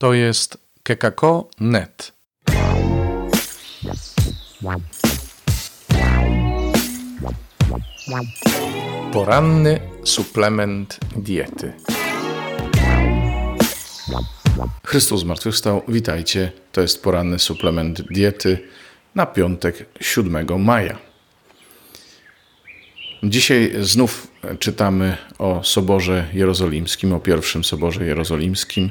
To jest kekako.net. Poranny suplement diety. Chrystus zmartwychwstał. Witajcie. To jest poranny suplement diety na piątek 7 maja. Dzisiaj znów czytamy o Soborze Jerozolimskim, o pierwszym Soborze Jerozolimskim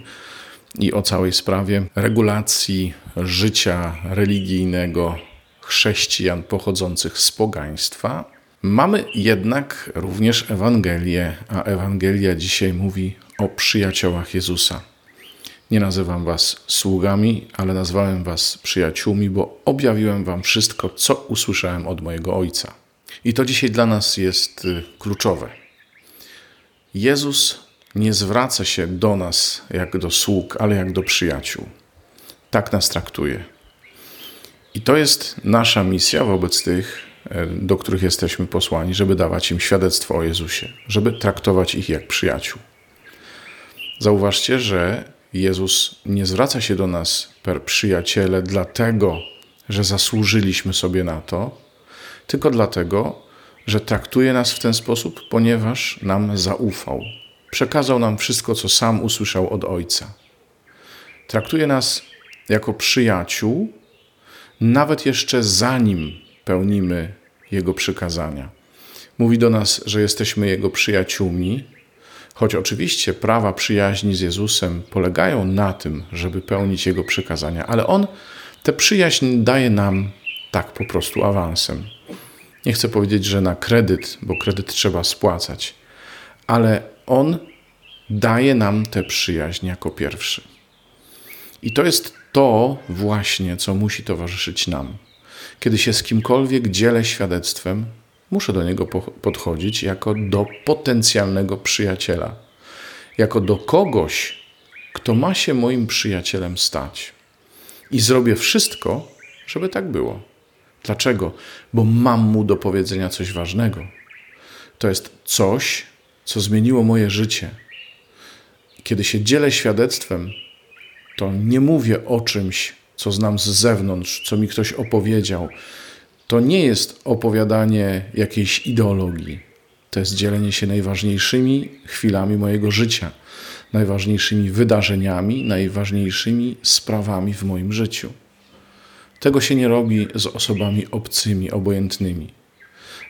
i o całej sprawie regulacji życia religijnego chrześcijan pochodzących z pogaństwa. Mamy jednak również Ewangelię, a Ewangelia dzisiaj mówi o przyjaciołach Jezusa. Nie nazywam was sługami, ale nazwałem was przyjaciółmi, bo objawiłem wam wszystko, co usłyszałem od mojego Ojca. I to dzisiaj dla nas jest y, kluczowe. Jezus nie zwraca się do nas jak do sług, ale jak do przyjaciół. Tak nas traktuje. I to jest nasza misja wobec tych, e, do których jesteśmy posłani, żeby dawać im świadectwo o Jezusie, żeby traktować ich jak przyjaciół. Zauważcie, że Jezus nie zwraca się do nas per przyjaciele dlatego, że zasłużyliśmy sobie na to, tylko dlatego, że traktuje nas w ten sposób, ponieważ nam zaufał. Przekazał nam wszystko, co sam usłyszał od Ojca. Traktuje nas jako przyjaciół, nawet jeszcze zanim pełnimy Jego przykazania. Mówi do nas, że jesteśmy Jego przyjaciółmi, choć oczywiście prawa przyjaźni z Jezusem polegają na tym, żeby pełnić Jego przykazania, ale On tę przyjaźń daje nam tak po prostu awansem. Nie chcę powiedzieć, że na kredyt, bo kredyt trzeba spłacać, ale On daje nam tę przyjaźń jako pierwszy. I to jest to właśnie, co musi towarzyszyć nam. Kiedy się z kimkolwiek dzielę świadectwem, muszę do niego podchodzić jako do potencjalnego przyjaciela, jako do kogoś, kto ma się moim przyjacielem stać. I zrobię wszystko, żeby tak było. Dlaczego? Bo mam mu do powiedzenia coś ważnego. To jest coś, co zmieniło moje życie. Kiedy się dzielę świadectwem, to nie mówię o czymś, co znam z zewnątrz, co mi ktoś opowiedział. To nie jest opowiadanie jakiejś ideologii. To jest dzielenie się najważniejszymi chwilami mojego życia, najważniejszymi wydarzeniami, najważniejszymi sprawami w moim życiu. Tego się nie robi z osobami obcymi, obojętnymi.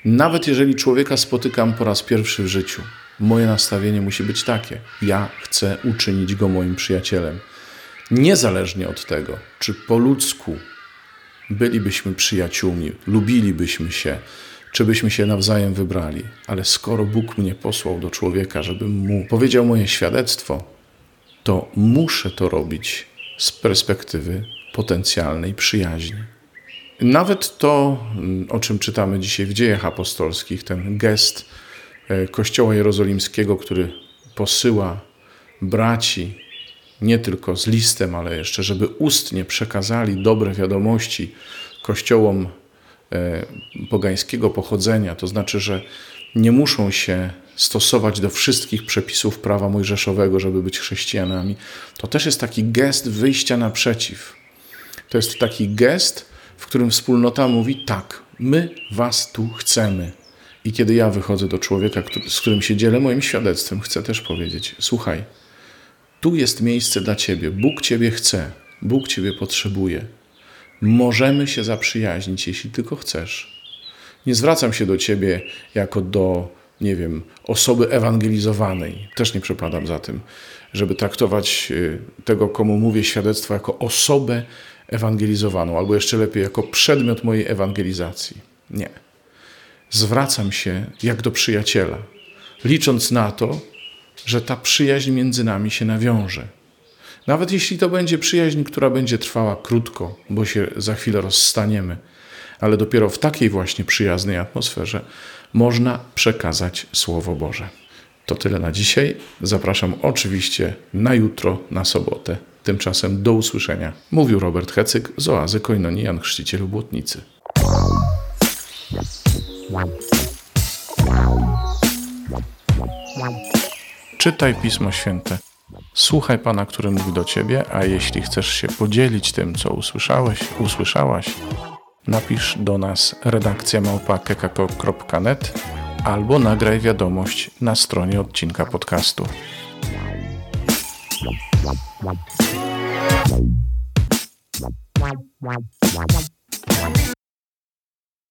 Nawet jeżeli człowieka spotykam po raz pierwszy w życiu, moje nastawienie musi być takie: ja chcę uczynić go moim przyjacielem. Niezależnie od tego, czy po ludzku bylibyśmy przyjaciółmi, lubilibyśmy się, czy byśmy się nawzajem wybrali, ale skoro Bóg mnie posłał do człowieka, żebym mu powiedział moje świadectwo, to muszę to robić z perspektywy potencjalnej przyjaźni. Nawet to, o czym czytamy dzisiaj w dziejach apostolskich, ten gest Kościoła Jerozolimskiego, który posyła braci nie tylko z listem, ale jeszcze, żeby ustnie przekazali dobre wiadomości kościołom e, pogańskiego pochodzenia, to znaczy, że nie muszą się stosować do wszystkich przepisów prawa mojżeszowego, żeby być chrześcijanami. To też jest taki gest wyjścia naprzeciw. To jest taki gest, w którym wspólnota mówi: Tak, my was tu chcemy. I kiedy ja wychodzę do człowieka, z którym się dzielę moim świadectwem, chcę też powiedzieć: Słuchaj, tu jest miejsce dla ciebie. Bóg ciebie chce, Bóg ciebie potrzebuje. Możemy się zaprzyjaźnić, jeśli tylko chcesz. Nie zwracam się do ciebie jako do, nie wiem, osoby ewangelizowanej. Też nie przepadam za tym, żeby traktować y, tego, komu mówię świadectwo, jako osobę ewangelizowaną, albo jeszcze lepiej, jako przedmiot mojej ewangelizacji. Nie. Zwracam się jak do przyjaciela, licząc na to, że ta przyjaźń między nami się nawiąże. Nawet jeśli to będzie przyjaźń, która będzie trwała krótko, bo się za chwilę rozstaniemy, ale dopiero w takiej właśnie przyjaznej atmosferze można przekazać Słowo Boże. To tyle na dzisiaj. Zapraszam oczywiście na jutro, na sobotę. Tymczasem do usłyszenia. Mówił Robert Hecyk z Oazy Koinonii Jan Chrzciciel Błotnicy. Czytaj Pismo Święte Słuchaj Pana, który mówi do Ciebie, a jeśli chcesz się podzielić tym, co usłyszałeś, usłyszałaś, napisz do nas redakcja małpa.kekako.net albo nagraj wiadomość na stronie odcinka podcastu.